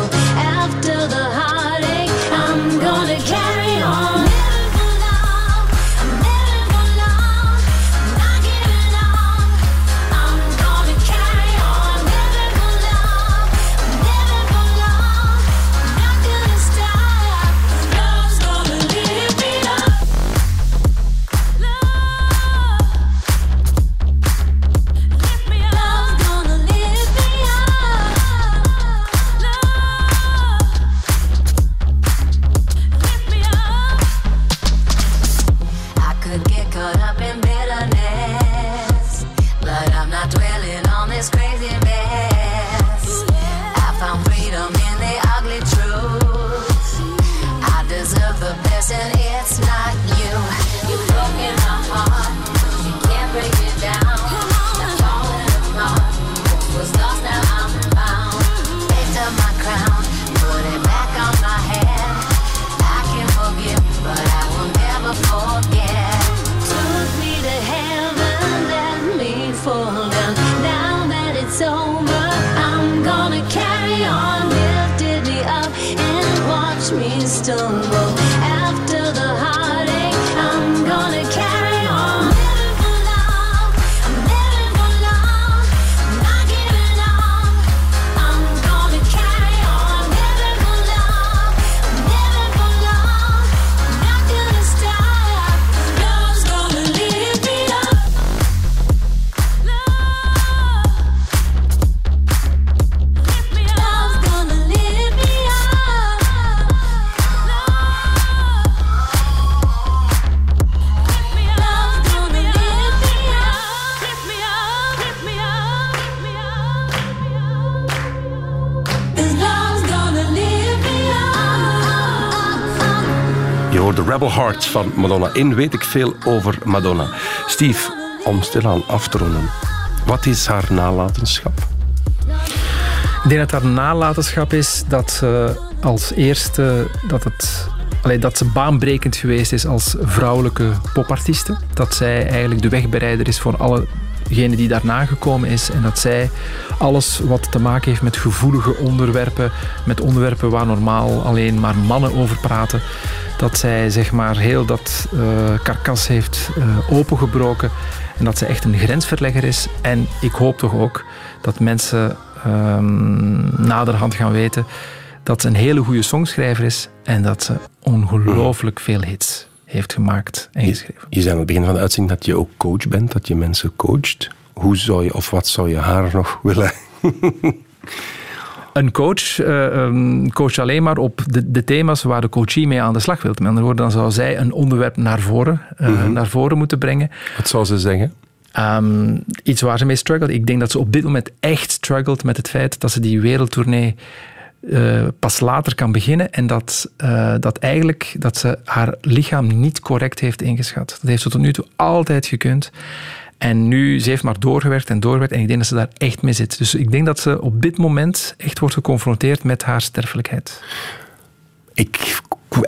Van Madonna. In weet ik veel over Madonna. Steve, om stilaan af te ronden. Wat is haar nalatenschap? Ik denk dat haar nalatenschap is dat ze als eerste dat het allee, dat ze baanbrekend geweest is als vrouwelijke popartieste. Dat zij eigenlijk de wegbereider is voor allegenen die daarna gekomen is. En dat zij alles wat te maken heeft met gevoelige onderwerpen, met onderwerpen waar normaal alleen maar mannen over praten, dat zij zeg maar heel dat eh, karkas heeft eh, opengebroken. En dat zij echt een grensverlegger is. En ik hoop toch ook dat mensen ehm, naderhand gaan weten dat ze een hele goede songschrijver is en dat ze ongelooflijk veel hits heeft gemaakt en geschreven. Je zei aan het begin van de uitzending dat je ook coach bent, dat je mensen coacht. Hoe zou je, of wat zou je haar nog willen? Een coach uh, um, coach alleen maar op de, de, thema's waar de coachie mee aan de slag wil. Met andere woorden, dan zou zij een onderwerp naar voren, uh, mm-hmm. naar voren moeten brengen. Wat zou ze zeggen? Um, iets waar ze mee struggelt. Ik denk dat ze op dit moment echt struggelt met het feit dat ze die wereldtournee uh, pas later kan beginnen en dat, uh, dat eigenlijk dat ze haar lichaam niet correct heeft ingeschat. Dat heeft ze tot nu toe altijd gekund. En nu, ze heeft maar doorgewerkt en doorgewerkt en ik denk dat ze daar echt mee zit. Dus ik denk dat ze op dit moment echt wordt geconfronteerd met haar sterfelijkheid. Ik,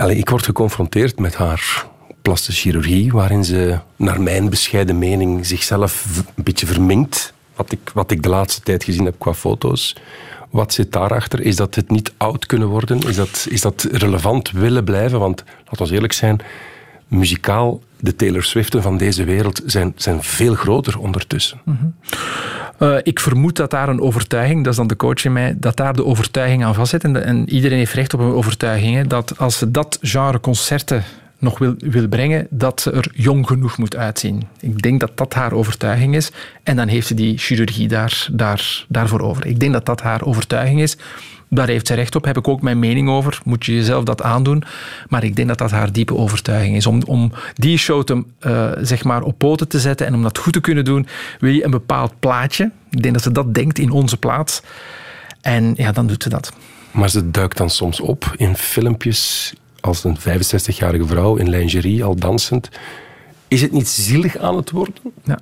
ik word geconfronteerd met haar plastische chirurgie, waarin ze, naar mijn bescheiden mening, zichzelf een beetje verminkt. Wat ik, wat ik de laatste tijd gezien heb qua foto's. Wat zit daarachter? Is dat het niet oud kunnen worden? Is dat, is dat relevant willen blijven? Want, laten we eerlijk zijn, muzikaal, de Taylor Swiften van deze wereld zijn, zijn veel groter ondertussen. Mm-hmm. Uh, ik vermoed dat daar een overtuiging, dat is dan de coach in mij, dat daar de overtuiging aan vastzit. En, en iedereen heeft recht op een overtuiging. Dat als ze dat genre concerten nog wil, wil brengen, dat ze er jong genoeg moet uitzien. Ik denk dat dat haar overtuiging is. En dan heeft ze die chirurgie daar, daar, daarvoor over. Ik denk dat dat haar overtuiging is. Daar heeft ze recht op, heb ik ook mijn mening over. Moet je jezelf dat aandoen. Maar ik denk dat dat haar diepe overtuiging is. Om, om die show te, uh, zeg maar op poten te zetten en om dat goed te kunnen doen, wil je een bepaald plaatje. Ik denk dat ze dat denkt in onze plaats. En ja, dan doet ze dat. Maar ze duikt dan soms op in filmpjes als een 65-jarige vrouw in lingerie, al dansend. Is het niet zielig aan het worden? Ja,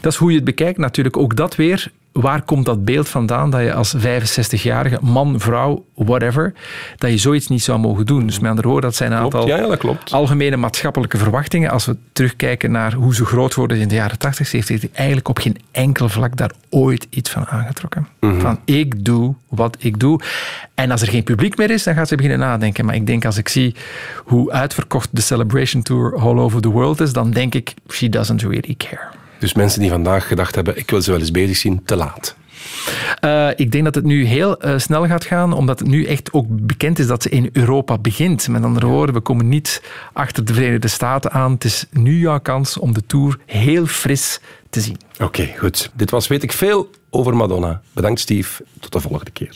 dat is hoe je het bekijkt. Natuurlijk ook dat weer. Waar komt dat beeld vandaan dat je als 65-jarige man, vrouw, whatever, dat je zoiets niet zou mogen doen? Dus met andere woorden, dat zijn een aantal ja, ja, dat klopt. algemene maatschappelijke verwachtingen. Als we terugkijken naar hoe ze groot worden in de jaren 80, heeft hij eigenlijk op geen enkel vlak daar ooit iets van aangetrokken. Mm-hmm. Van ik doe wat ik doe. En als er geen publiek meer is, dan gaat ze beginnen nadenken. Maar ik denk als ik zie hoe uitverkocht de Celebration Tour all over the world is, dan denk ik, she doesn't really care. Dus mensen die vandaag gedacht hebben, ik wil ze wel eens bezig zien, te laat. Uh, ik denk dat het nu heel uh, snel gaat gaan, omdat het nu echt ook bekend is dat ze in Europa begint. Met andere woorden, we komen niet achter de Verenigde Staten aan. Het is nu jouw kans om de Tour heel fris te zien. Oké, okay, goed. Dit was Weet ik Veel over Madonna. Bedankt Steve, tot de volgende keer.